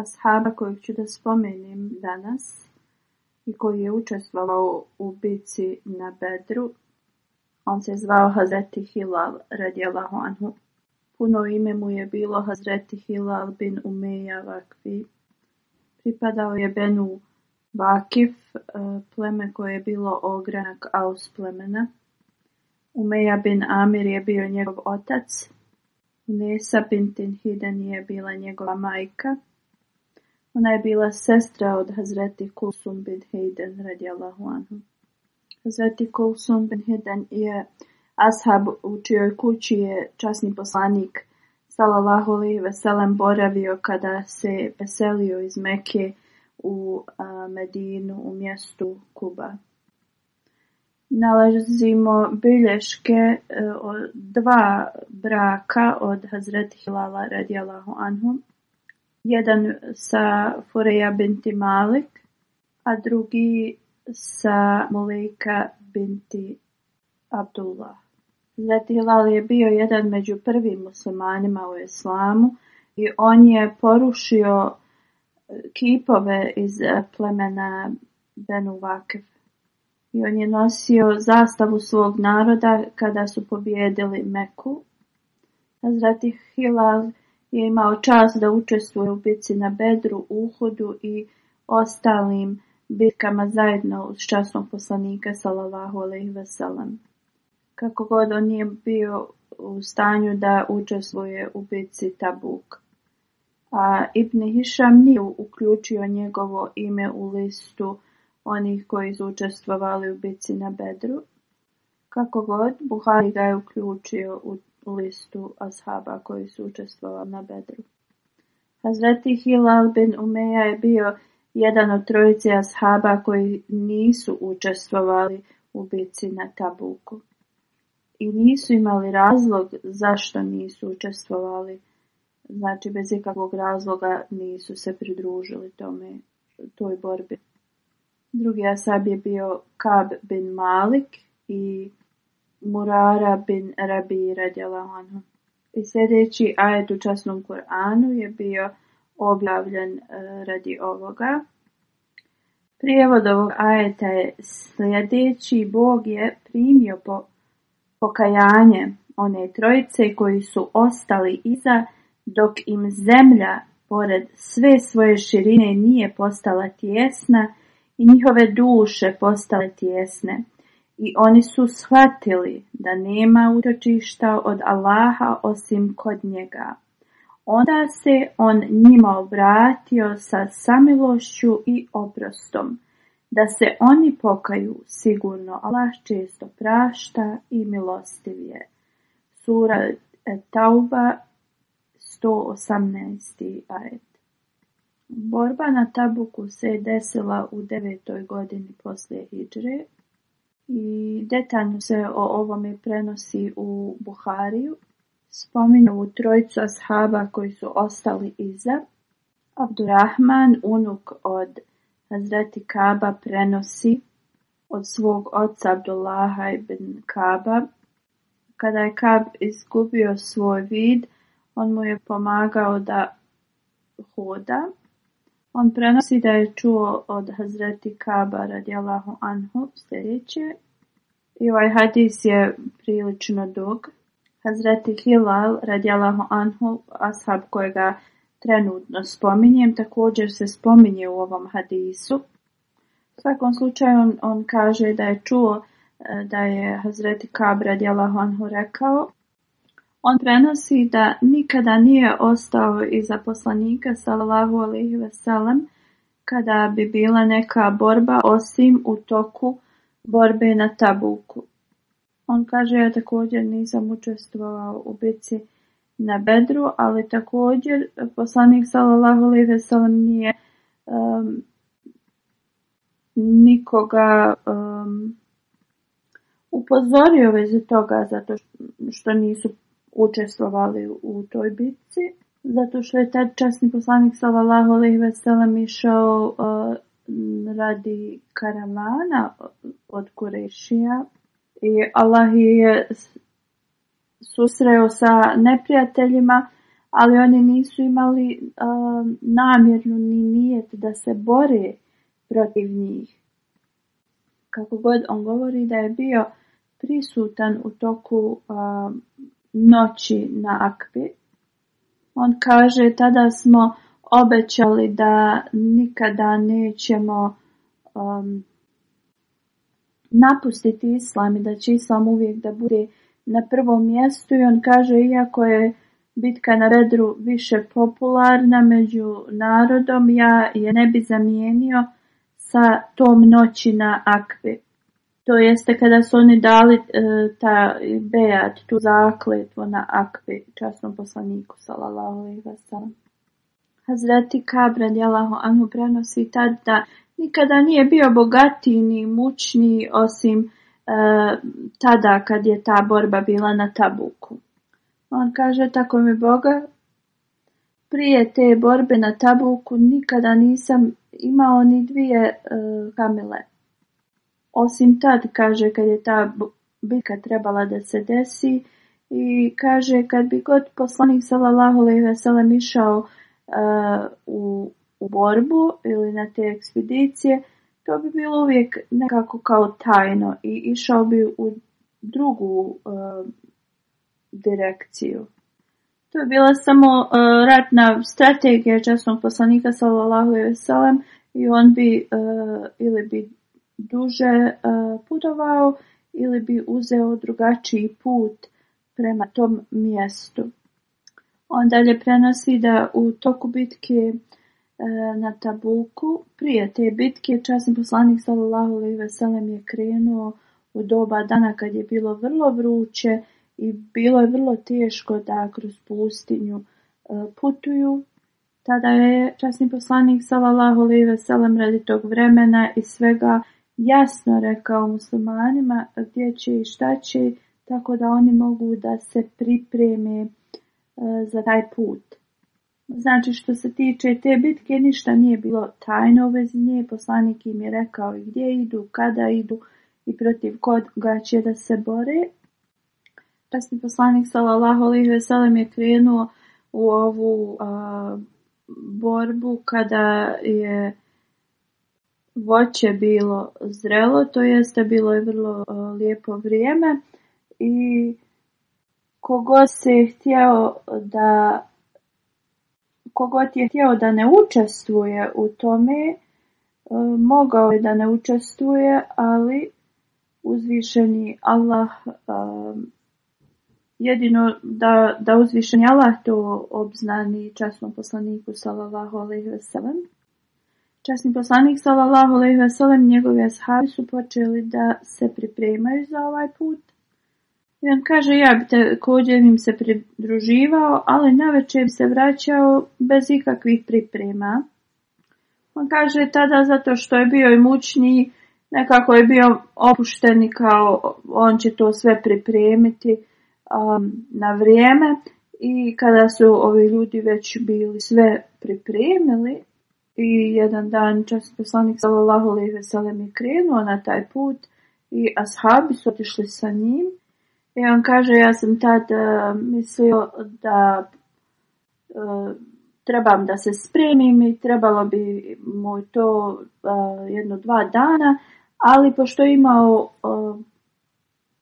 ashaba kojeg ću da spomenim danas i koji je učestvovao u bici na Bedru. On se zvao Hazreti Hilal radijalahu anhu. Puno ime mu je bilo Hazreti Hilal bin Umeja Pripadao je Benu Vakif, e, pleme koje je bilo ogranak Aus plemena. Umeja bin Amir je bio njegov otac. Nesa bin Tinhiden je bila njegova majka. Ona je bila sestra od Hazreti Kulsum bin Hayden radijallahu anhu. Hazreti Kulsum bin Hayden je ashab u čijoj kući je časni poslanik sallallahu alejhi ve boravio kada se veselio iz Mekke u Medinu u mjestu Kuba. Nalazimo bilješke e, dva braka od Hazreti Hilala radijallahu anhum. Jedan sa Fureja binti Malik, a drugi sa Mulejka binti Abdullah. Zati je bio jedan među prvim muslimanima u islamu i on je porušio e, kipove iz plemena Benu I on je nosio zastavu svog naroda kada su pobjedili Meku. Zati Hilal je imao čast da učestvuje u bitci na Bedru, Uhudu i ostalim bitkama zajedno s časnog poslanika Salavahu alejhi veselam. Kako god on nije bio u stanju da učestvuje u bici Tabuk. A Ibn Hišam nije uključio njegovo ime u listu onih koji su učestvovali u bici na Bedru. Kako god, Buhari ga je uključio u listu ashaba koji su učestvovali na bedru. Hazreti Hilal bin Umeja je bio jedan od trojice ashaba koji nisu učestvovali u bici na Tabuku. I nisu imali razlog zašto nisu učestvovali. Znači, bez ikakvog razloga nisu se pridružili tome, toj borbi. Drugi asab je bio Kab bin Malik i Murara bin Rabi radijalahu anhu. I sljedeći ajet u časnom Kuranu je bio objavljen e, radi ovoga. Prijevod ovog ajeta je sljedeći Bog je primio po, pokajanje one trojice koji su ostali iza dok im zemlja pored sve svoje širine nije postala tjesna i njihove duše postale tjesne. I oni su shvatili da nema utočišta od Allaha osim kod njega. Onda se on njima obratio sa samilošću i oprostom. Da se oni pokaju, sigurno Allah često prašta i milostiv je. Sura Tauba 118. Borba na Tabuku se desila u devetoj godini poslije Hidžre, i detaljno se o ovome prenosi u Buhariju. Spominu u trojicu ashaba koji su ostali iza. Abdurrahman, unuk od Hazreti Kaba, prenosi od svog oca Abdullaha ibn Kaba. Kada je Kab izgubio svoj vid, on mu je pomagao da hoda on prenosi da je čuo od Hazreti Kaba radijalahu anhu sljedeće. I ovaj hadis je prilično dug. Hazreti Hilal radijalahu anhu, ashab kojega trenutno spominjem, također se spominje u ovom hadisu. U svakom slučaju on, kaže da je čuo e, da je Hazreti Kaba radijalahu anhu rekao on prenosi da nikada nije ostao iza poslanika sallallahu veselam kada bi bila neka borba osim u toku borbe na Tabuku. On kaže ja također nisam učestvovao u bici na Bedru, ali također poslanik sallallahu veselam nije um, nikoga um, upozorio vezi toga zato što nisu učestvovali u toj bitci, zato što je taj časni poslanik sallallahu alejhi ve išao uh, radi karamana od Kurešija i Allah je susreo sa neprijateljima, ali oni nisu imali uh, namjernu ni nijet da se bore protiv njih. Kako god on govori da je bio prisutan u toku uh, noći na Akvi. On kaže, tada smo obećali da nikada nećemo um, napustiti islam i da će islam uvijek da bude na prvom mjestu i on kaže iako je bitka na redru više popularna među narodom ja je ne bi zamijenio sa tom noći na akvi to jeste kada su oni dali e, ta bejat, tu zakletu na akvi, časnom poslaniku, salalahu i Hazreti Kabra, djelahu anhu, prenosi tad da nikada nije bio bogatiji ni mučniji osim e, tada kad je ta borba bila na tabuku. On kaže, tako mi Boga, prije te borbe na tabuku nikada nisam imao ni dvije e, kamile osim tad, kaže, kad je ta bitka trebala da se desi i kaže, kad bi god poslanik sallallahu alaihi ve išao e, u, u borbu ili na te ekspedicije, to bi bilo uvijek nekako kao tajno i išao bi u drugu uh, direkciju. To je bila samo e, ratna strategija časnog poslanika sallallahu alaihi ve i on bi ili bi duže e, putovao ili bi uzeo drugačiji put prema tom mjestu. On dalje prenosi da u toku bitke e, na Tabuku, prije te bitke, časni poslanik sallallahu alejhi ve je krenuo u doba dana kad je bilo vrlo vruće i bilo je vrlo teško da kroz pustinju e, putuju. Tada je časni poslanik sallallahu alejhi ve radi tog vremena i svega jasno rekao muslimanima gdje će i šta će, tako da oni mogu da se pripreme e, za taj put. Znači što se tiče te bitke ništa nije bilo tajno u vezi poslanik im je rekao gdje idu, kada idu i protiv koga će da se bore. Kasni poslanik sallallahu alejhi ve je krenuo u ovu borbu kada je voće bilo zrelo, to jeste bilo je vrlo lijepo vrijeme i kogo se htjeo da kogod je htio da ne učestvuje u tome, e, mogao je da ne učestvuje, ali uzvišeni Allah e, jedino da, da uzvišeni Allah to obznani časnom poslaniku sallallahu alejhi ve Časni poslanik sallallahu alejhi ve sellem njegovi ashabi su počeli da se pripremaju za ovaj put. I on kaže ja bi također im se pridruživao, ali navečer bi se vraćao bez ikakvih priprema. On kaže tada zato što je bio imućniji, nekako je bio opušteni kao on će to sve pripremiti um, na vrijeme. I kada su ovi ljudi već bili sve pripremili, i jedan dan čas poslanik sallallahu alejhi ve sellem je krenuo na taj put i ashabi su otišli sa njim. I on kaže ja sam tad e, mislio da e, trebam da se spremim i trebalo bi mu to e, jedno dva dana, ali pošto je imao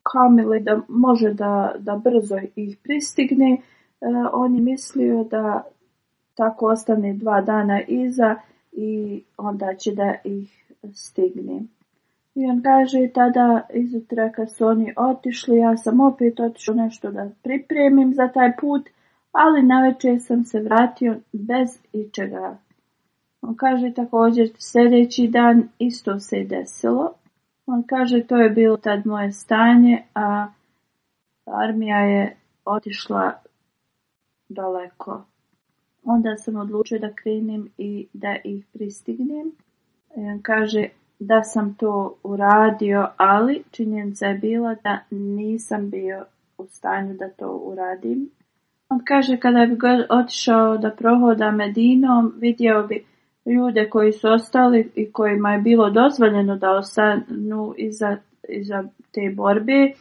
kamile da može da, da brzo ih pristigne, on je mislio da tako ostane dva dana iza i onda će da ih stigne. I on kaže, tada izutra kad su oni otišli, ja sam opet otišao nešto da pripremim za taj put, ali navečer sam se vratio bez ičega. On kaže također sljedeći dan isto se i desilo. On kaže to je bilo tad moje stanje, a armija je otišla daleko onda sam odlučio da krenem i da ih pristignem. E, kaže da sam to uradio, ali činjenica je bila da nisam bio u stanju da to uradim. On kaže kada bi otišao da prohoda Medinom, vidio bi ljude koji su ostali i kojima je bilo dozvoljeno da ostanu iza, iza te borbe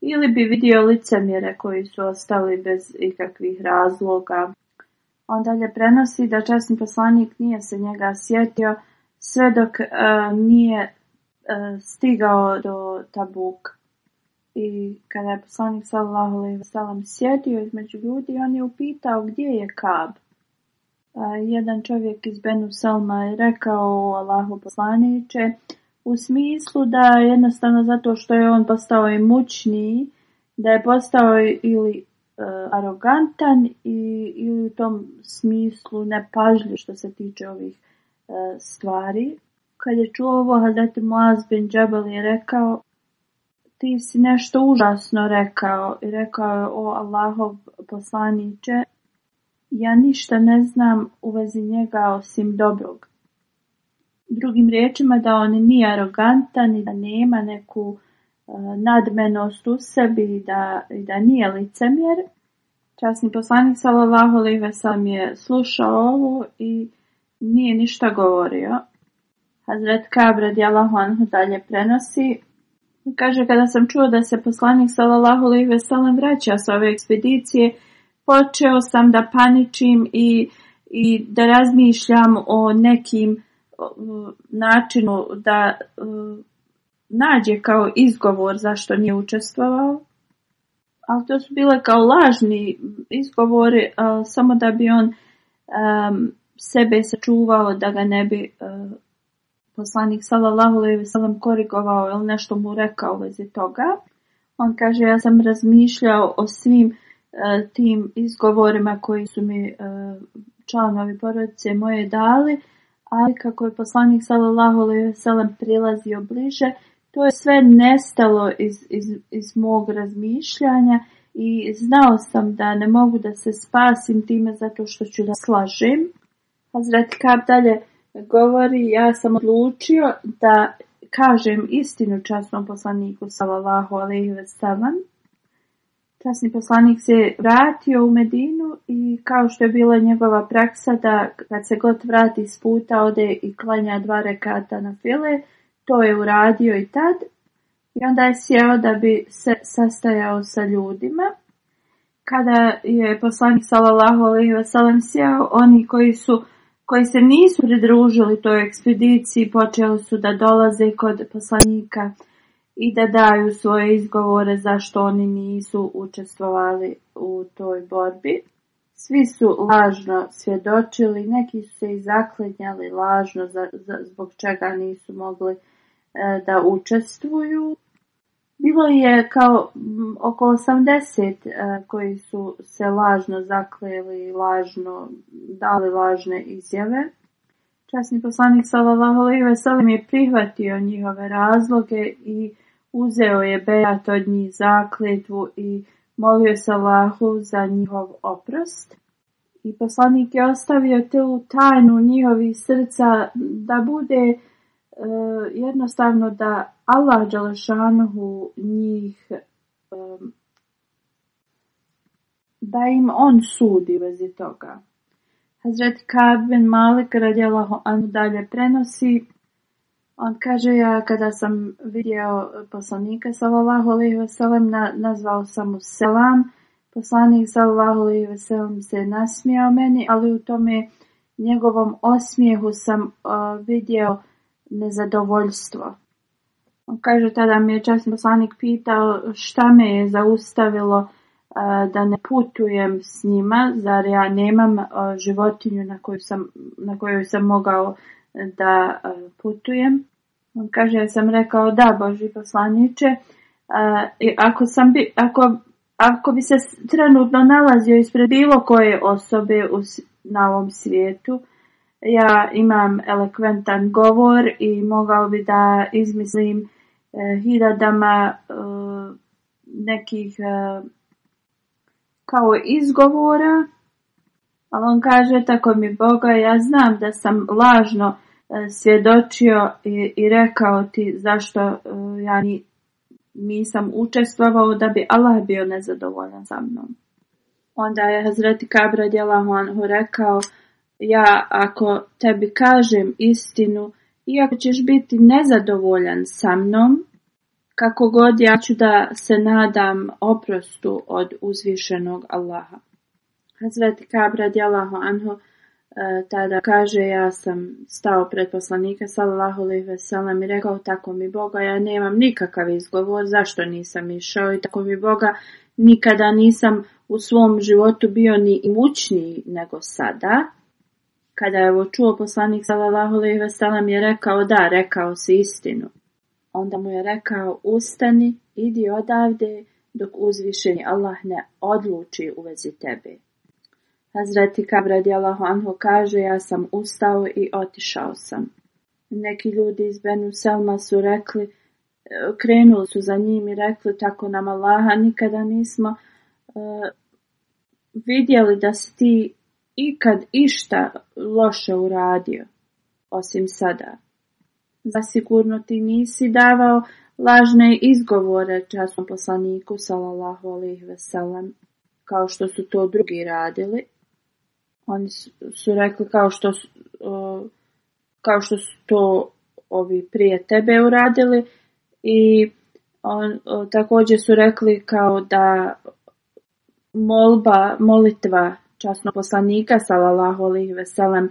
ili bi vidio licemjere koji su ostali bez ikakvih razloga on dalje prenosi da časni poslanik nije se njega sjetio sve dok e, nije e, stigao do tabuk I kada je poslanik sallallahu alaihi ve sjetio između ljudi, on je upitao gdje je Kab. E, jedan čovjek iz Benu Salma je rekao Allahu poslaniće u smislu da jednostavno zato što je on postao imućniji, da je postao ili E, arogantan i, u tom smislu ne nepažljiv što se tiče ovih e, stvari. Kad je čuo ovo, Hazreti moaz bin Džabel je rekao ti si nešto užasno rekao i rekao je o Allahov poslaniće ja ništa ne znam u vezi njega osim dobrog. Drugim riječima da on nije arogantan i da nema neku E, nadmenost u sebi i da, da nije licemjer. Časni poslanik sallallahu alejhi sam je slušao ovo i nije ništa govorio. Hazret Kab radijallahu anhu dalje prenosi. Kaže, kada sam čuo da se poslanik sallallahu alejhi ve vraća sa ove ekspedicije, počeo sam da paničim i, i da razmišljam o nekim načinu da nađe kao izgovor zašto nije učestvovao, ali to su bile kao lažni izgovori samo da bi on sebe sačuvao da ga ne bi e, poslanik sallallahu alejhi ve korigovao ili nešto mu rekao u vezi toga. On kaže ja sam razmišljao o svim e, tim izgovorima koji su mi e, članovi porodice moje dali, ali kako je poslanik sallallahu alejhi ve sellem prilazio bliže, to je sve nestalo iz, iz, iz mog razmišljanja i znao sam da ne mogu da se spasim time zato što ću da slažem. Hazret Kab dalje govori, ja sam odlučio da kažem istinu časnom poslaniku Salavahu alejhi Vestavan. Časni poslanik se vratio u Medinu i kao što je bila njegova praksa da kad se god vrati s puta ode i klanja dva rekata na file, to je uradio i tad i onda je sjeo da bi se sastajao sa ljudima. Kada je poslanik sallallahu i ve sellem sjeo, oni koji su koji se nisu pridružili toj ekspediciji počeli su da dolaze kod poslanika i da daju svoje izgovore zašto oni nisu učestvovali u toj borbi. Svi su lažno svjedočili, neki su se i zaklinjali lažno za, zbog čega nisu mogli E, da učestvuju. Bilo je kao oko 80 e, koji su se lažno zakleli, lažno dali lažne izjave. Časni poslanik Salavaho je je prihvatio njihove razloge i uzeo je bejat od njih zakletvu i molio se za njihov oprost. I poslanik je ostavio tu tajnu njihovih srca da bude E, jednostavno da Allah Đelešanhu njih e, da im on sudi vezi toga. Hazret Kab Malik radijalahu an dalje prenosi. On kaže ja kada sam vidio poslanika sallallahu alaihi veselam na, nazvao sam mu selam. Poslanik sallallahu alaihi veselam se nasmijao meni, ali u tome njegovom osmijehu sam e, vidio nezadovoljstvo. Kaže, tada mi je časni poslanik pitao šta me je zaustavilo e, da ne putujem s njima, zar ja nemam e, životinju na kojoj sam, na sam mogao e, da putujem. On kaže, ja sam rekao da, Boži poslaniče, ako, sam bi, ako, ako bi se trenutno nalazio ispred bilo koje osobe u, na ovom svijetu, ja imam elokventan govor i mogao bi da izmislim eh, hiljadama e, nekih e, kao izgovora, ali on kaže tako mi Boga, ja znam da sam lažno e, svjedočio i, i rekao ti zašto ja ni, nisam učestvovao da bi Allah bio nezadovoljan sa mnom. Onda je Hazreti Kabra Djelahu rekao ja ako tebi kažem istinu, iako ćeš biti nezadovoljan sa mnom, kako god ja ću da se nadam oprostu od uzvišenog Allaha. Hazreti Kabra djelaho anho, e, tada kaže ja sam stao pred poslanika sallallahu alejhi ve i rekao tako mi Boga ja nemam nikakav izgovor zašto nisam išao i tako mi Boga nikada nisam u svom životu bio ni mučniji nego sada kada je ovo čuo, poslanik sallallahu alejhi ve je rekao: "Da, rekao si istinu." Onda mu je rekao: "Ustani, idi odavde dok uzvišeni Allah ne odluči u vezi tebe." Hazreti Kab radijallahu anhu kaže: "Ja sam ustao i otišao sam." Neki ljudi iz Benu Selma su rekli, krenuli su za njim i rekli tako nam Allaha nikada nismo eh, vidjeli da si ti ikad išta loše uradio, osim sada. Zasigurno ti nisi davao lažne izgovore časnom poslaniku, salallahu alih veselam, kao što su to drugi radili. Oni su, rekli kao što, su, kao što to ovi prije tebe uradili i on, također su rekli kao da molba, molitva časnog poslanika sallallahu ve veselem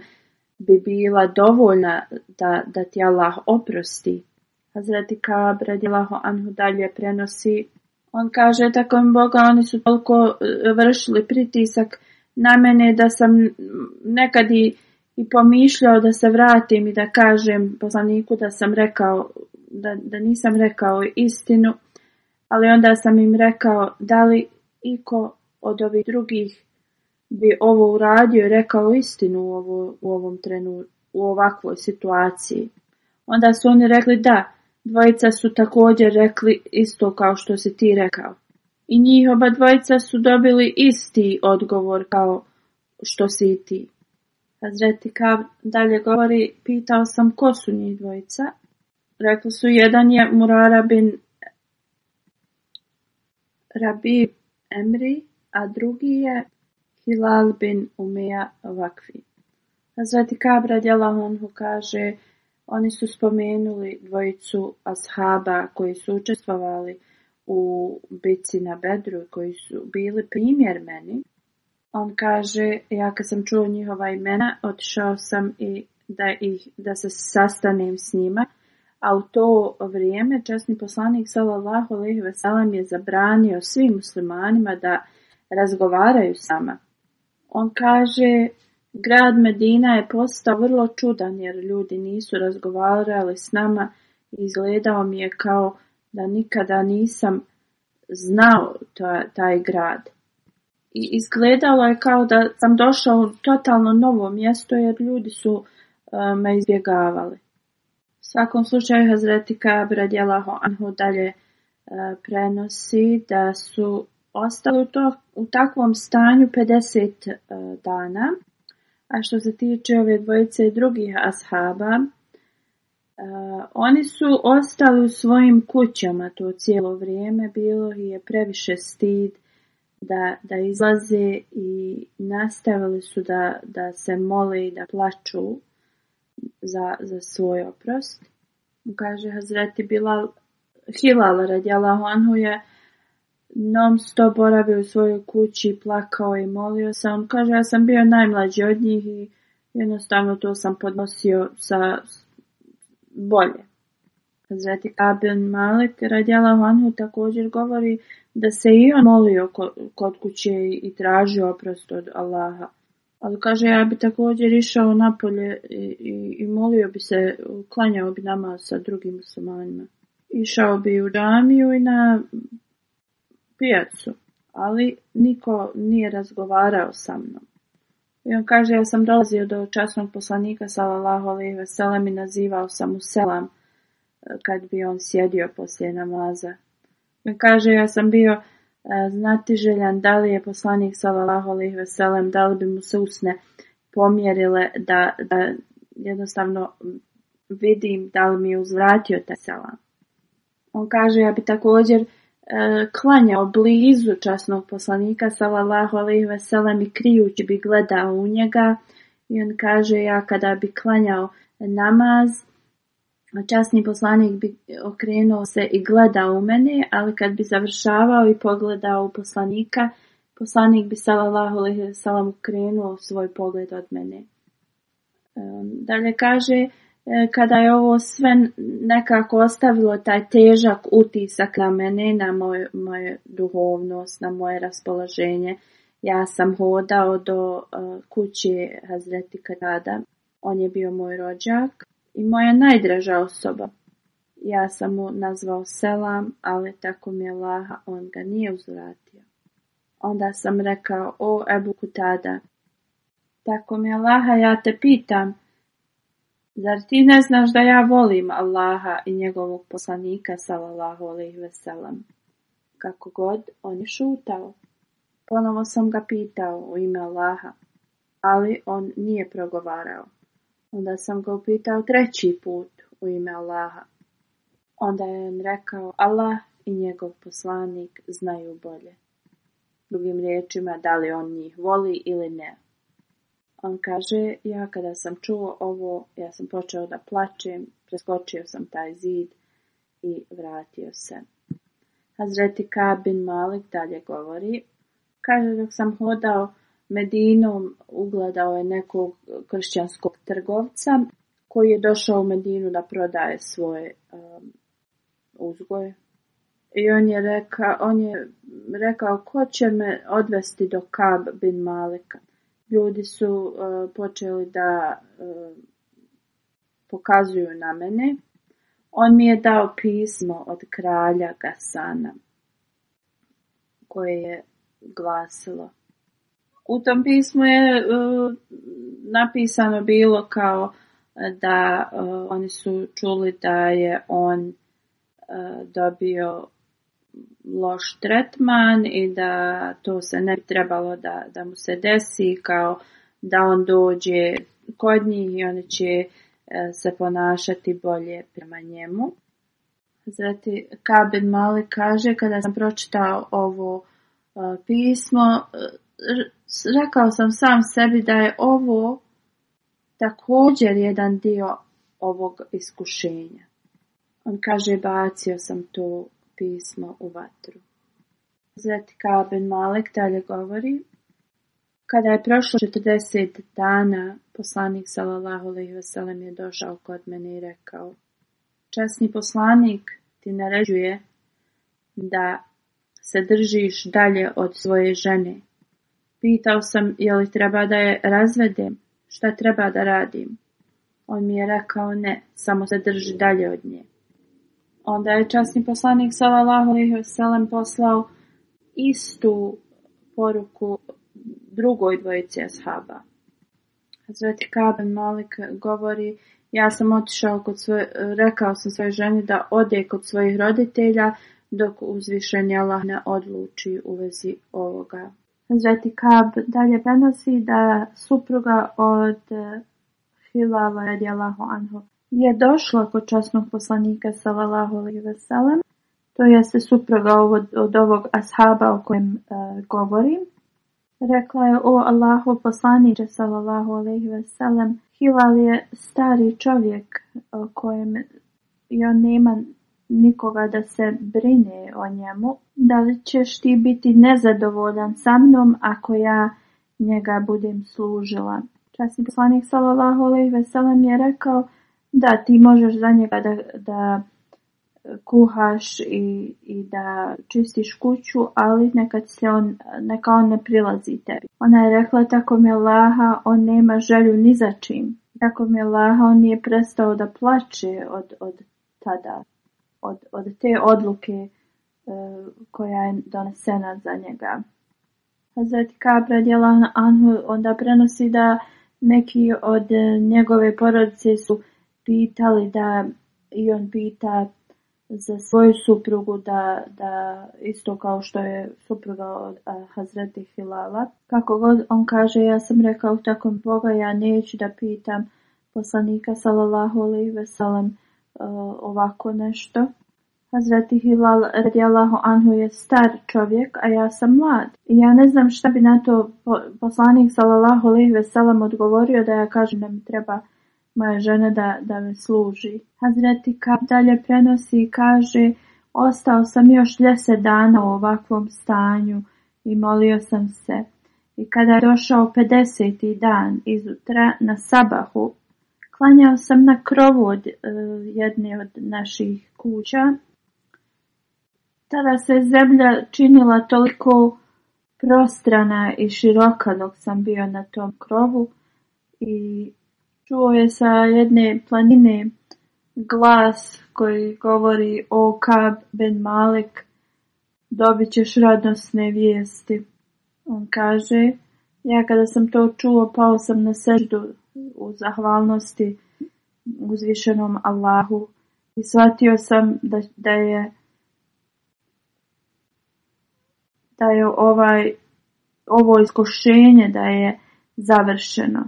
bi bila dovoljna da, da ti Allah oprosti. Hazreti Kaab radilahu anhu dalje prenosi. On kaže, tako vam Boga, oni su toliko e, vršili pritisak na mene da sam nekad i, pomišljao da se vratim i da kažem poslaniku da sam rekao, da, da nisam rekao istinu. Ali onda sam im rekao, da li iko od ovih drugih bi ovo uradio i rekao istinu u, ovo, u ovom trenu, u ovakvoj situaciji. Onda su oni rekli da, dvojica su također rekli isto kao što si ti rekao. I njih oba dvojica su dobili isti odgovor kao što si i ti. Hazreti Kav dalje govori, pitao sam ko su njih dvojica. Rekli su jedan je Murara bin Rabi Emri, a drugi je Hilal bin Umeja Vakfi. Hazreti Kabra Djelahonhu kaže oni su spomenuli dvojicu ashaba koji su učestvovali u bici na Bedru koji su bili primjer meni. On kaže, ja kad sam čuo njihova imena, otišao sam i da, ih, da se sastanem s njima, a u to vrijeme časni poslanik sallallahu alejhi ve je zabranio svim muslimanima da razgovaraju sama. On kaže, grad Medina je postao vrlo čudan jer ljudi nisu razgovarali s nama i izgledao mi je kao da nikada nisam znao taj grad. I izgledalo je kao da sam došao u totalno novo mjesto jer ljudi su e, me izbjegavali. U svakom slučaju Hazreti Kabra Djelaho Anhu dalje e, prenosi da su ostalo u, to, u takvom stanju 50 e, dana. A što se tiče ove dvojice i drugih ashaba, e, oni su ostali u svojim kućama to cijelo vrijeme, bilo je previše stid da, da izlaze i nastavili su da, da se mole i da plaču za, za svoj oprost. Kaže Hazreti Bilal, Hilal radijalahu anhu je non stop boravio u svojoj kući, plakao i molio se. On kaže, ja sam bio najmlađi od njih i jednostavno to sam podnosio sa bolje. Hazreti Abin Malik radjala Hanhu također govori da se i on molio kod kuće i tražio oprost od Allaha. Ali kaže, ja bi također išao napolje i, i, i molio bi se, klanjao bi nama sa drugim muslimanima. Išao bi u džamiju i na pijacu, ali niko nije razgovarao sa mnom. I on kaže, ja sam dolazio do časnog poslanika, salallahu alaihi i nazivao sam mu selam, e, kad bi on sjedio poslije namaza. I on kaže, ja sam bio e, znati željan da li je poslanik, salallahu alaihi veselem, da li bi mu se usne pomjerile da, da jednostavno vidim da li mi je uzvratio taj selam. On kaže, ja bi također E, klanjao blizu časnog poslanika sallallahu alejhi ve i krijući bi gledao u njega i on kaže ja kada bi klanjao namaz časni poslanik bi okrenuo se i gledao u mene ali kad bi završavao i pogledao u poslanika poslanik bi sallallahu alejhi ve okrenuo svoj pogled od mene e, dalje kaže E, kada je ovo sve nekako ostavilo taj težak utisak na mene, na moj, moju duhovnost, na moje raspoloženje. Ja sam hodao do uh, kuće Hazreti Karada. On je bio moj rođak i moja najdraža osoba. Ja sam mu nazvao selam, ali tako mi je laha, on ga nije uzvratio. Onda sam rekao, o Ebu Kutada, tako mi je laha, ja te pitam, Zar ti ne znaš da ja volim Allaha i njegovog poslanika, salallahu alaihi veselam? Kako god, on je šutao. Ponovo sam ga pitao u ime Allaha, ali on nije progovarao. Onda sam ga upitao treći put u ime Allaha. Onda je rekao, Allah i njegov poslanik znaju bolje. Drugim riječima, da li on njih voli ili ne. On kaže, ja kada sam čuo ovo, ja sam počeo da plačem, preskočio sam taj zid i vratio se. Hazreti Kabin Malik dalje govori, kaže dok sam hodao Medinom, ugledao je nekog kršćanskog trgovca koji je došao u Medinu da prodaje svoje um, uzgoje. I on je, reka, on je rekao, ko će me odvesti do Kab bin Malika? ljudi su e, počeli da e, pokazuju na mene. On mi je dao pismo od kralja Gasana koje je glasilo. U tom pismu je e, napisano bilo kao da oni su čuli da je on dobio loš tretman i da to se ne bi trebalo da, da mu se desi kao da on dođe kod njih i oni će e, se ponašati bolje prema njemu. Zatim Kabin Mali kaže kada sam pročitao ovo e, pismo, e, rekao sam sam sebi da je ovo također jedan dio ovog iskušenja. On kaže bacio sam tu pismo u vatru. Zet Kaben Malek dalje govori, kada je prošlo 40 dana, poslanik sallallahu alejhi je došao kod mene i rekao: Časni poslanik ti naređuje da se držiš dalje od svoje žene. Pitao sam je li treba da je razvedem, šta treba da radim. On mi je rekao ne, samo se drži dalje od nje. Onda je časni poslanik sallallahu alejhi ve sellem poslao istu poruku drugoj dvojici ashaba. zvati Kaben Malik govori, ja sam otišao kod svoj, rekao sam svojoj ženi da ode kod svojih roditelja dok uzvišeni Allah ne odluči u vezi ovoga. Hazreti Kab dalje prenosi da supruga od eh, Hilala radijalahu anhu je došla kod časnog poslanika sallallahu alejhi ve sellem, to jeste supruga od, od ovog ashaba o kojem e, govorim. Rekla je o Allahu poslanice sallallahu alejhi ve sellem, Hilal je stari čovjek o kojem ja nema nikoga da se brine o njemu. Da li ćeš ti biti nezadovoljan sa mnom ako ja njega budem služila? Časni poslanik sallallahu alejhi ve sellem je rekao da, ti možeš za njega da, da e, kuhaš i, i da čistiš kuću, ali nekad se on, neka on ne prilazi tebi. Ona je rekla, tako mi je laha, on nema želju ni za čim. Tako mi je laha, on nije prestao da plače od, od tada, od, od te odluke e, koja je donesena za njega. Zati Kabra djela Anhu onda prenosi da neki od e, njegove porodice su pitali da i on pita za svoju suprugu da, da isto kao što je supruga od Hazreti Hilala. Kako god on kaže, ja sam rekao takom Boga, ja neću da pitam poslanika sallallahu alaihi veselam e, ovako nešto. Hazreti Hilal radijalahu anhu je star čovjek, a ja sam mlad. I ja ne znam šta bi na to poslanik sallallahu alaihi veselam odgovorio da ja kažem da mi treba moja žena da, da me služi. Hazreti kap dalje prenosi i kaže ostao sam još deset dana u ovakvom stanju i molio sam se. I kada je došao 50. dan izutra na sabahu, klanjao sam na krovu od e, jedne od naših kuća. Tada se zemlja činila toliko prostrana i široka dok sam bio na tom krovu i čuo je sa jedne planine glas koji govori o Kab ben Malek, dobit ćeš radosne vijesti. On kaže, ja kada sam to čuo, pao sam na seždu u zahvalnosti uzvišenom Allahu i shvatio sam da, da je da je ovaj ovo iskušenje da je završeno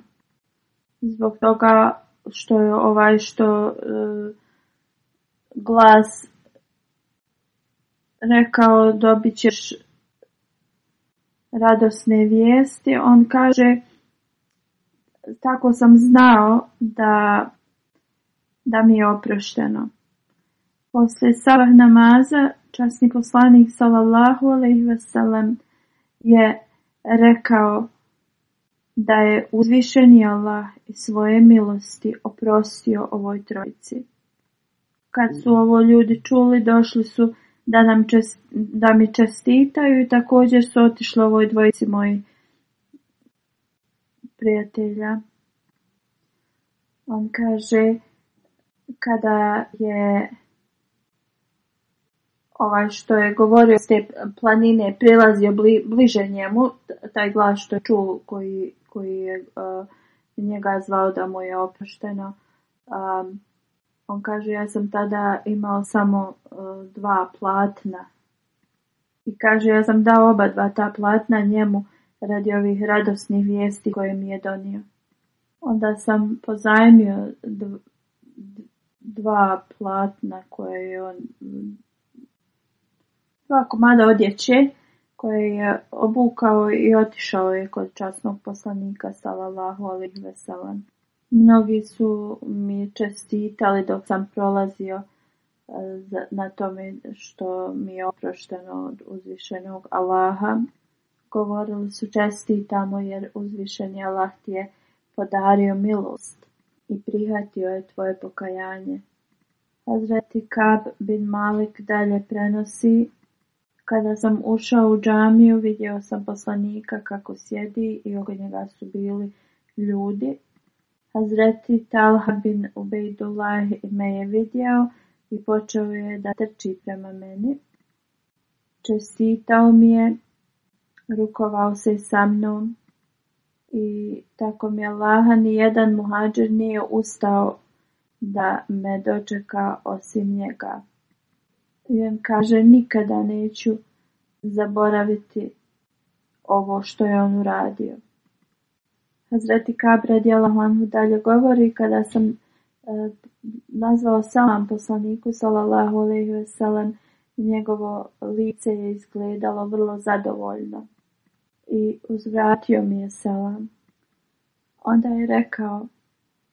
zbog toga što je ovaj što e, glas rekao dobit ćeš radosne vijesti, on kaže tako sam znao da, da mi je oprošteno. Poslije sabah namaza časni poslanik sallallahu alaihi je rekao da je uzvišeni Allah i svoje milosti oprostio ovoj trojici. Kad su mhm. ovo ljudi čuli, došli su da, nam da mi čestitaju i također su otišli ovoj dvojici moji prijatelja. On kaže kada je ovaj što je govorio s te planine prilazio bliže njemu, taj glas što je čuo koji koji je njega zvao da mu je oprošteno. on kaže, ja sam tada imao samo dva platna. I kaže, ja sam dao oba dva ta platna njemu radi ovih radosnih vijesti koje mi je donio. Onda sam pozajmio dva platna koje je on, dva komada odjeće koje je obukao i otišao je kod časnog poslanika salalahu ali ve Mnogi su mi čestitali dok sam prolazio e, na tome što mi je oprošteno od uzvišenog Allaha. Govorili su tamo jer uzvišeni Allah ti je podario milost i prihatio je tvoje pokajanje. Hazreti Kab bin Malik dalje prenosi kada sam ušao u džamiju vidio sam poslanika kako sjedi i oko njega su bili ljudi. Hazreti Talha bin Ubejdullah me je vidio i počeo je da trči prema meni. Čestitao mi je, rukovao se sa mnom i tako mi Allaha ni jedan muhađer nije ustao da me dočeka osim njega. Kaže nikada neću zaboraviti ovo što je on uradio. Hazreti Kabra djela mu dalje govori kada sam e, nazvao sam poslaniku sallallahu alejhi ve njegovo lice je izgledalo vrlo zadovoljno i uzvratio mi je selam. Onda je rekao,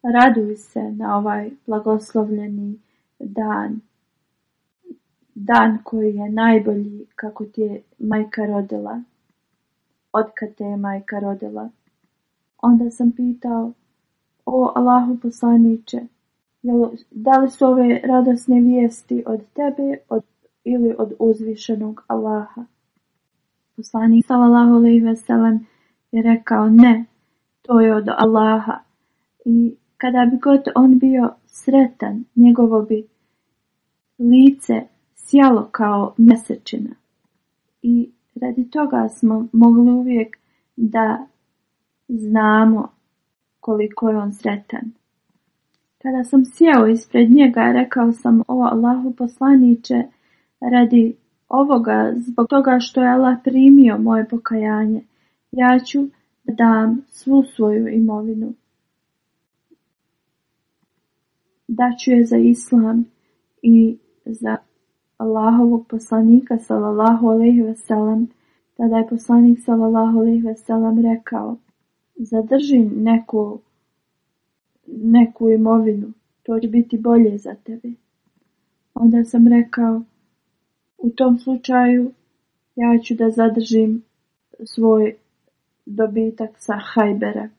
raduj se na ovaj blagoslovljeni dan dan koji je najbolji kako ti je majka rodila, kad te je majka rodila. Onda sam pitao, o Allahu poslaniće, da li su ove radosne vijesti od tebe od, ili od uzvišenog Allaha? Poslanik sallallahu alaihi ve je rekao ne, to je od Allaha. I kada bi god on bio sretan, njegovo bi lice sjalo kao mjesečina. I radi toga smo mogli uvijek da znamo koliko je on sretan. Kada sam sjeo ispred njega, rekao sam o Allahu poslaniće radi ovoga, zbog toga što je Allah primio moje pokajanje. Ja ću da dam svu svoju imovinu. Daću je za islam i za Allahovog poslanika sallallahu alejhi ve sellem, tada je poslanik sallallahu alejhi ve sellem rekao: Zadrži neku neku imovinu, to će biti bolje za tebe. Onda sam rekao: U tom slučaju ja ću da zadržim svoj dobitak sa Hajbera.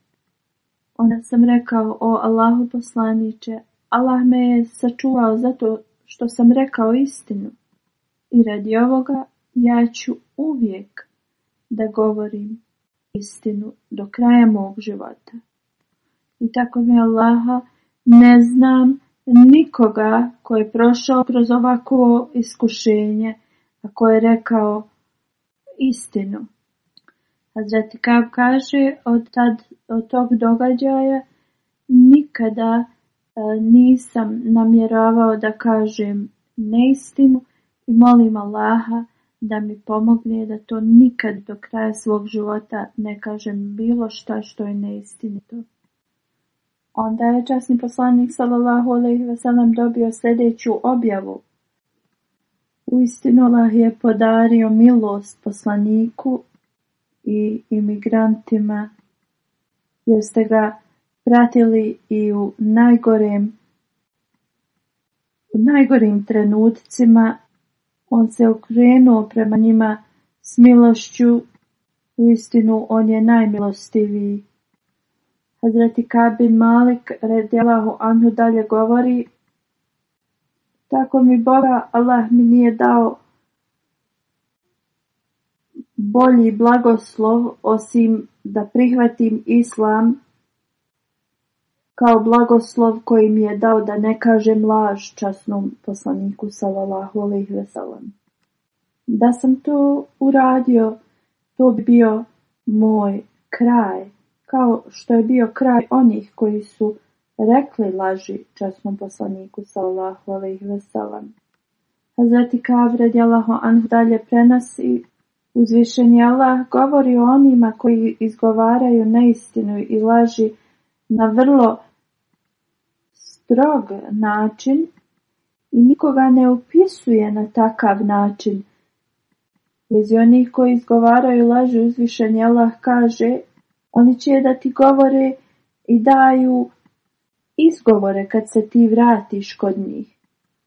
Onda sam rekao: O Allahu poslaniče, Allah me je sačuvao zato što sam rekao istinu i radi ovoga ja ću uvijek da govorim istinu do kraja mog života. I tako mi Allaha ne znam nikoga koji je prošao kroz ovako iskušenje, a koji je rekao istinu. Hazreti kav kaže od, tad, od tog događaja nikada E, nisam namjeravao da kažem neistinu i molim Allaha da mi pomogne da to nikad do kraja svog života ne kažem bilo šta što je neistinito. Onda je časni poslanik sallallahu alejhi ve sellem dobio sljedeću objavu. Uistinu Allah je podario milost poslaniku i imigrantima jer ste ga pratili i u najgorim u najgorim trenutcima, on se okrenuo prema njima s milošću. U istinu on je najmilostiviji. Hazreti Kabin Malik redjelahu Anhu dalje govori Tako mi Boga Allah mi nije dao bolji blagoslov osim da prihvatim islam kao blagoslov koji mi je dao da ne kažem laž časnom poslaniku sallallahu alejhi ve Da sam to uradio, to bi bio moj kraj, kao što je bio kraj onih koji su rekli laži časnom poslaniku sallallahu alejhi ve sellem. Hazreti Kav radijallahu anhu dalje prenosi uzvišenje Allah govori o onima koji izgovaraju neistinu i laži na vrlo strog način i nikoga ne opisuje na takav način. Bez onih koji izgovaraju laži uzvišenje, Allah kaže oni će da ti govore i daju izgovore kad se ti vratiš kod njih.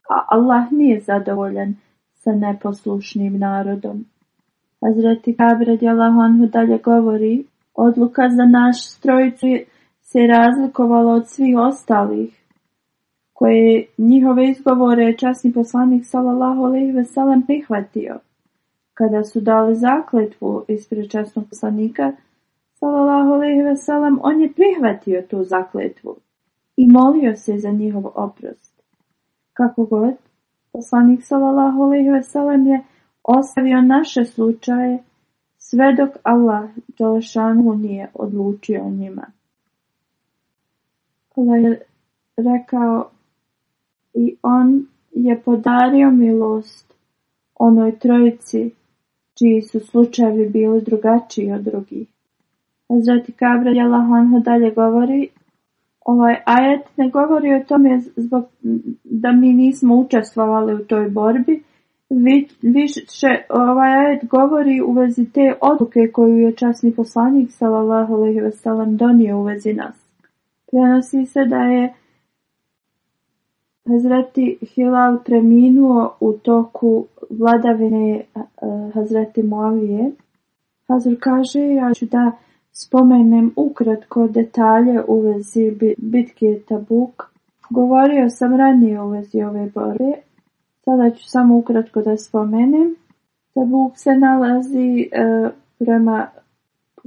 A Allah nije zadovoljan sa neposlušnim narodom. Hazreti Kabrad Allah Anhu dalje govori Odluka za naš strojcu se razlikovala od svih ostalih koje njihove izgovore časni poslanik sallallahu alejhi ve sellem prihvatio. Kada su dali zakletvu ispred časnog poslanika sallallahu alejhi ve sellem, on je prihvatio tu zakletvu i molio se za njihov oprost. Kako god, poslanik sallallahu alejhi ve sellem je ostavio naše slučaje sve dok Allah dželešanu nije odlučio o njima. Kada je rekao i on je podario milost onoj trojici čiji su slučajevi bili drugačiji od drugih. Hazreti Kabra Jalahanho dalje govori, ovaj ajet ne govori o tome zbog, da mi nismo učestvovali u toj borbi, više ovaj ajet govori u vezi te odluke koju je časni poslanik sallallahu alejhi ve donio u vezi nas. Prenosi se da je Hazreti Hilal preminuo u toku vladavine e, Hazreti Moavije. Hazur kaže, ja ću da spomenem ukratko detalje u vezi bitke Tabuk. Govorio sam ranije u vezi ove borbe, sada ću samo ukratko da spomenem. Tabuk se nalazi e, prema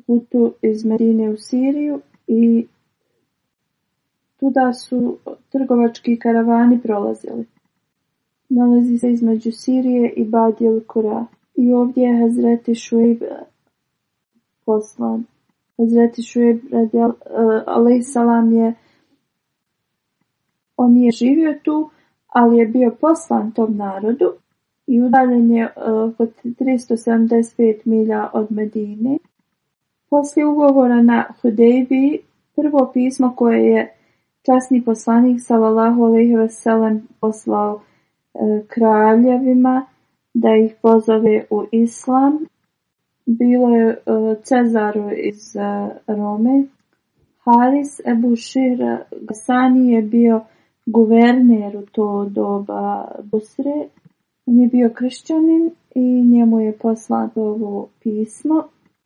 putu iz Medine u Siriju i Tuda su trgovački karavani prolazili. Nalazi se između Sirije i Badjel I ovdje je Hazreti Šuib eh, poslan. Hazreti Šuib radijal, eh, salam je on je živio tu, ali je bio poslan tom narodu i udaljen je eh, od 375 milja od Medine. Poslije ugovora na Hudejbi, prvo pismo koje je Časni poslanik sallallahu alejhi ve sellem poslao e, kraljevima da ih pozove u islam. Bilo je e, Cezaru iz e, Rome. Haris Ebu Gasani je bio guverner u to doba Busre. On je bio kršćanin i njemu je poslato ovo pismo.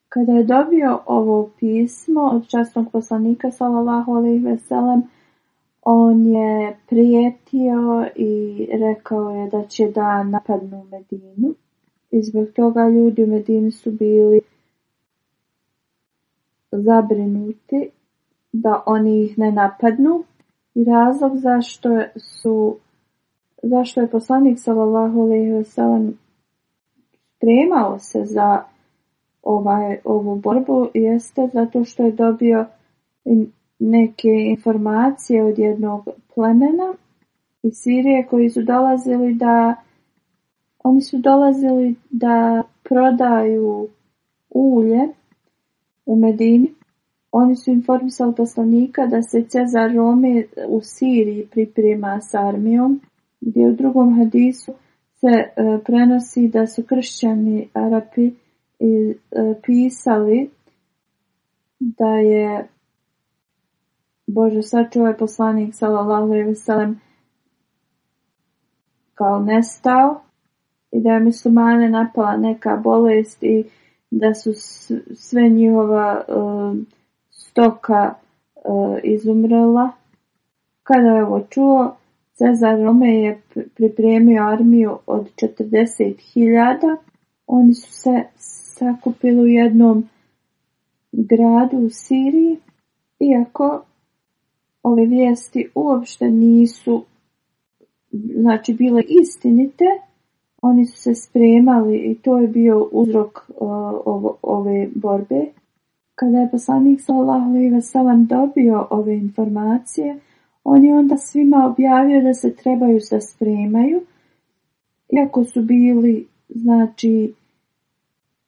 Kada je dobio ovo pismo od časnog poslanika sallallahu alejhi on je prijetio i rekao je da će da napadnu Medinu i zbog toga ljudi u Medinu su bili zabrinuti da oni ih ne napadnu i razlog zašto su zašto je poslanik sallallahu alejhi ve spremao se za ovaj, ovu borbu jeste zato što je dobio neke informacije od jednog plemena iz Sirije koji su dolazili da oni su dolazili da prodaju ulje u Medini. Oni su informisali poslanika da se Cezar Rome u Siriji priprema s armijom, gdje u drugom hadisu se e, prenosi da su kršćani Arapi e, pisali da je Bože sačuvaj poslanik sallallahu alejhi ve kao nestao i da je muslimane napala neka bolest i da su sve njihova um, stoka uh, izumrla. Kada je ovo čuo, Cezar Rome je pripremio armiju od 40.000. Oni su se sakupili u jednom gradu u Siriji, iako ove vijesti uopšte nisu znači bile istinite, oni su se spremali i to je bio uzrok uh, ovo, ove borbe. Kada je poslanik sallallahu alejhi dobio ove informacije, on je onda svima objavio da se trebaju da spremaju, iako su bili znači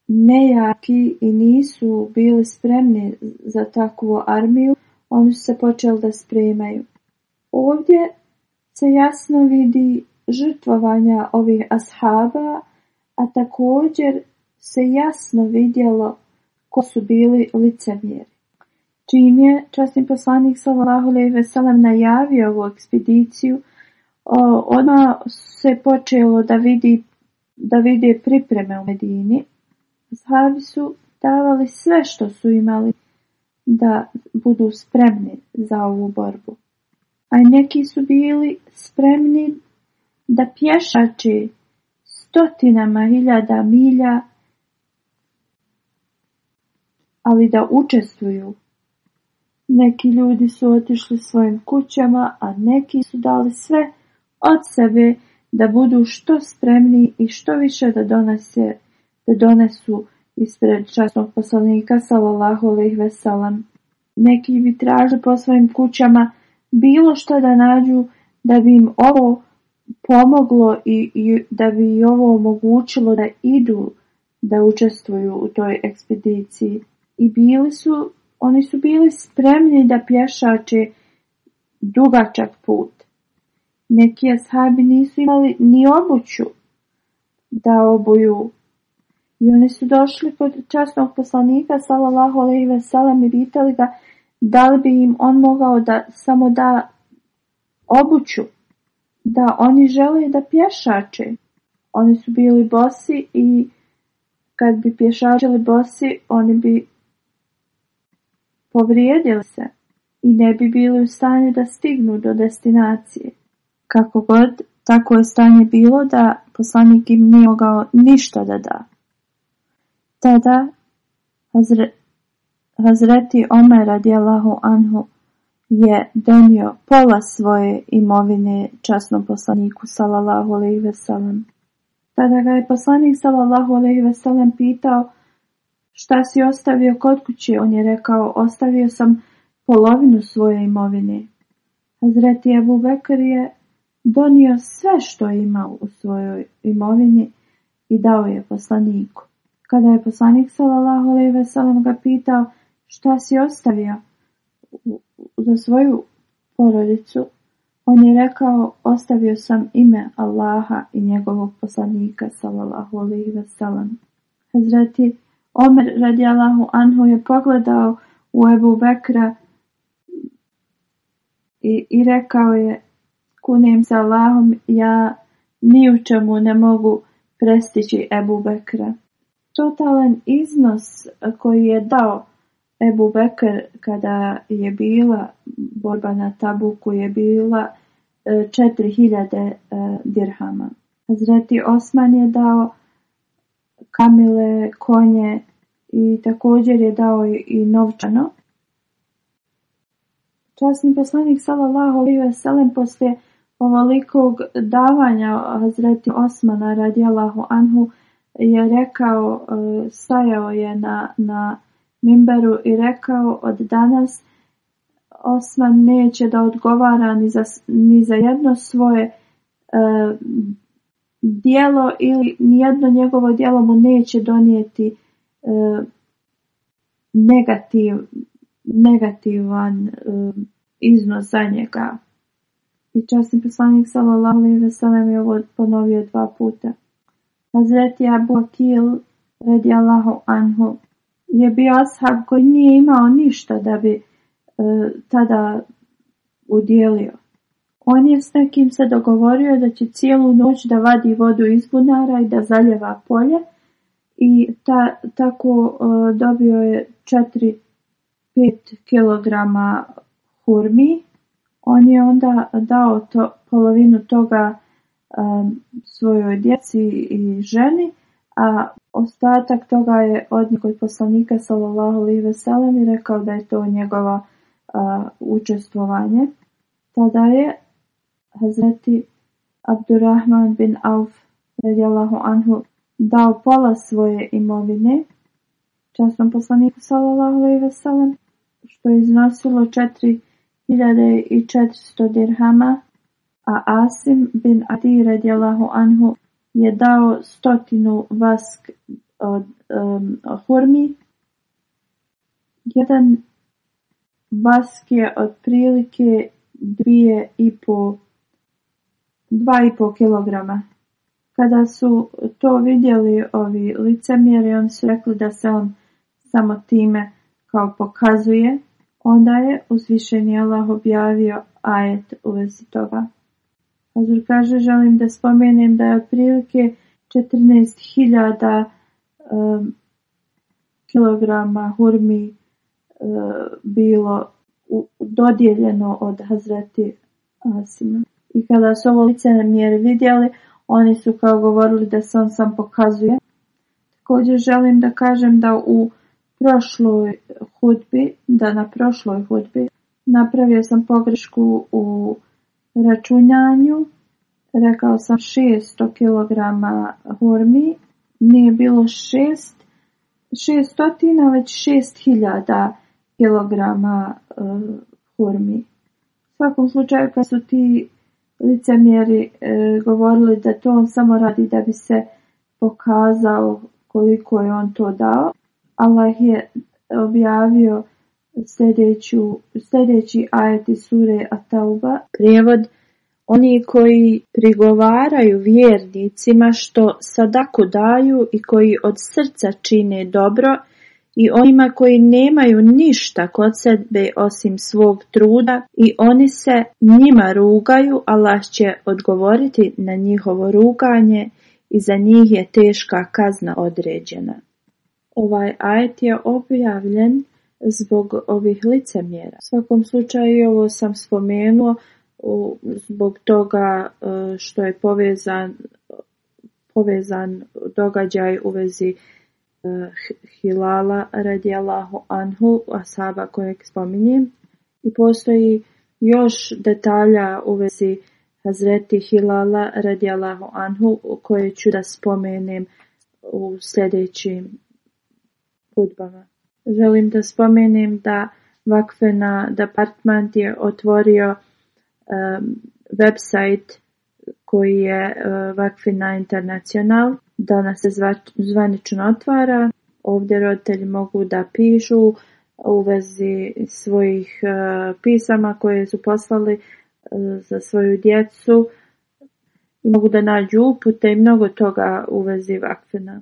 nejaki i nisu bili spremni za takvu armiju, oni su se počeli da spremaju. Ovdje se jasno vidi žrtvovanja ovih ashaba, a također se jasno vidjelo ko su bili licemjeri. Čim je častni poslanik sallallahu alejhi ve najavio ovu ekspediciju, ona se počelo da vidi da pripreme u Medini. Ashabi su davali sve što su imali da budu spremni za ovu borbu. A neki su bili spremni da pješači stotinama hiljada milja, ali da učestvuju. Neki ljudi su otišli svojim kućama, a neki su dali sve od sebe da budu što spremni i što više da donese, da donesu ispred časnog poslanika sallallahu alejhi ve sellem. Neki bi tražili po svojim kućama bilo što da nađu da bi im ovo pomoglo i, da bi ovo omogućilo da idu da učestvuju u toj ekspediciji. I bili su, oni su bili spremni da pješače dugačak put. Neki ashabi nisu imali ni obuću da obuju i oni su došli kod časnog poslanika, alejhi ve sellem i pitali ga da li bi im on mogao da samo da obuću, da oni žele da pješače. Oni su bili bosi i kad bi pješačili bosi, oni bi povrijedili se i ne bi bili u stanju da stignu do destinacije. Kako god, tako je stanje bilo da poslanik im nije mogao ništa da da. Tada Hazreti Omer Allahu anhu je donio pola svoje imovine časnom poslaniku sallallahu alejhi ve Tada ga je poslanik sallallahu alejhi ve pitao šta si ostavio kod kuće, on je rekao ostavio sam polovinu svoje imovine. Hazreti Abu Bekr je donio sve što je imao u svojoj imovini i dao je poslaniku. Kada je poslanik sallallahu alejhi ve sellem ga pitao šta si ostavio za svoju porodicu, on je rekao ostavio sam ime Allaha i njegovog poslanika sallallahu alejhi ve sellem. Hazreti Omer radijallahu anhu je pogledao u Ebu Bekra i, i rekao je kunim za Allahom ja ni u čemu ne mogu prestići Ebu Bekra totalan iznos koji je dao Ebu Bekr kada je bila borba na Tabuku je bila 4000 e, e, dirhama. Zreti Osman je dao kamile, konje i također je dao i novčano. Časni poslanik sallallahu alejhi ve sellem poslije ovolikog davanja Hazreti Osmana radijallahu anhu je rekao, e, stajao je na, na Mimberu i rekao od danas Osman neće da odgovara ni za, ni za jedno svoje e, djelo ili nijedno njegovo dijelo mu neće donijeti e, negativ, negativan e, iznos za njega. I častim poslanik sallallahu i Veselem je ovo ponovio dva puta. Hazreti Abu Akil radijallahu anhu je bio ashab koji nije imao ništa da bi e, tada udjelio. On je s nekim se dogovorio da će cijelu noć da vadi vodu iz bunara i da zaljeva polje i ta, tako e, dobio je 4-5 kg hurmi. On je onda dao to, polovinu toga Um, svojoj djeci i ženi, a ostatak toga je od kod poslanika sallallahu alejhi ve sellem i rekao da je to njegova uh, učestvovanje. Tada je Hazreti Abdurrahman bin Auf radijallahu anhu dao pola svoje imovine časnom poslaniku sallallahu alejhi ve što je iznosilo 4400 dirhama a Asim bin Adi radijalahu anhu je dao stotinu vask od um, Jedan vask je otprilike dvije i po, dva i po kilograma. Kada su to vidjeli ovi licemjeri, oni su rekli da se on samo time kao pokazuje. Onda je uzvišeni Allah objavio ajet u vezi toga kaže, želim da spomenem da je otprilike 14.000 kg kilograma hurmi e, bilo dodijeljeno od Hazreti Asima. I kada su ovo lice mjeri vidjeli, oni su kao govorili da sam sam pokazuje. Također želim da kažem da u prošloj hudbi, da na prošloj hudbi napravio sam pogrešku u računjanju rekao sam 600 kg hormi nije bilo šest, 600 već 6000 kg kilograma e, U svakom slučaju kad su ti licemjeri e, govorili da to on samo radi da bi se pokazao koliko je on to dao, Allah je objavio sljedeću, sljedeći ajet sure sure Atauba, prijevod oni koji prigovaraju vjernicima što sadaku daju i koji od srca čine dobro i onima koji nemaju ništa kod sebe osim svog truda i oni se njima rugaju, Allah će odgovoriti na njihovo ruganje i za njih je teška kazna određena. Ovaj ajet je objavljen zbog ovih licemjera. U svakom slučaju ovo sam spomenuo zbog toga e, što je povezan, povezan događaj u vezi e, Hilala radijalahu anhu, asaba kojeg spominjem. I postoji još detalja u vezi Hazreti Hilala radijalahu anhu koje ću da spomenem u sljedećim hudbama želim da spomenem da Vakfena department je otvorio um, website koji je uh, e, Internacional. International. Danas se zvanično otvara. Ovdje roditelji mogu da pišu u vezi svojih e, pisama koje su poslali e, za svoju djecu. I mogu da nađu upute i mnogo toga u vezi Vakfena.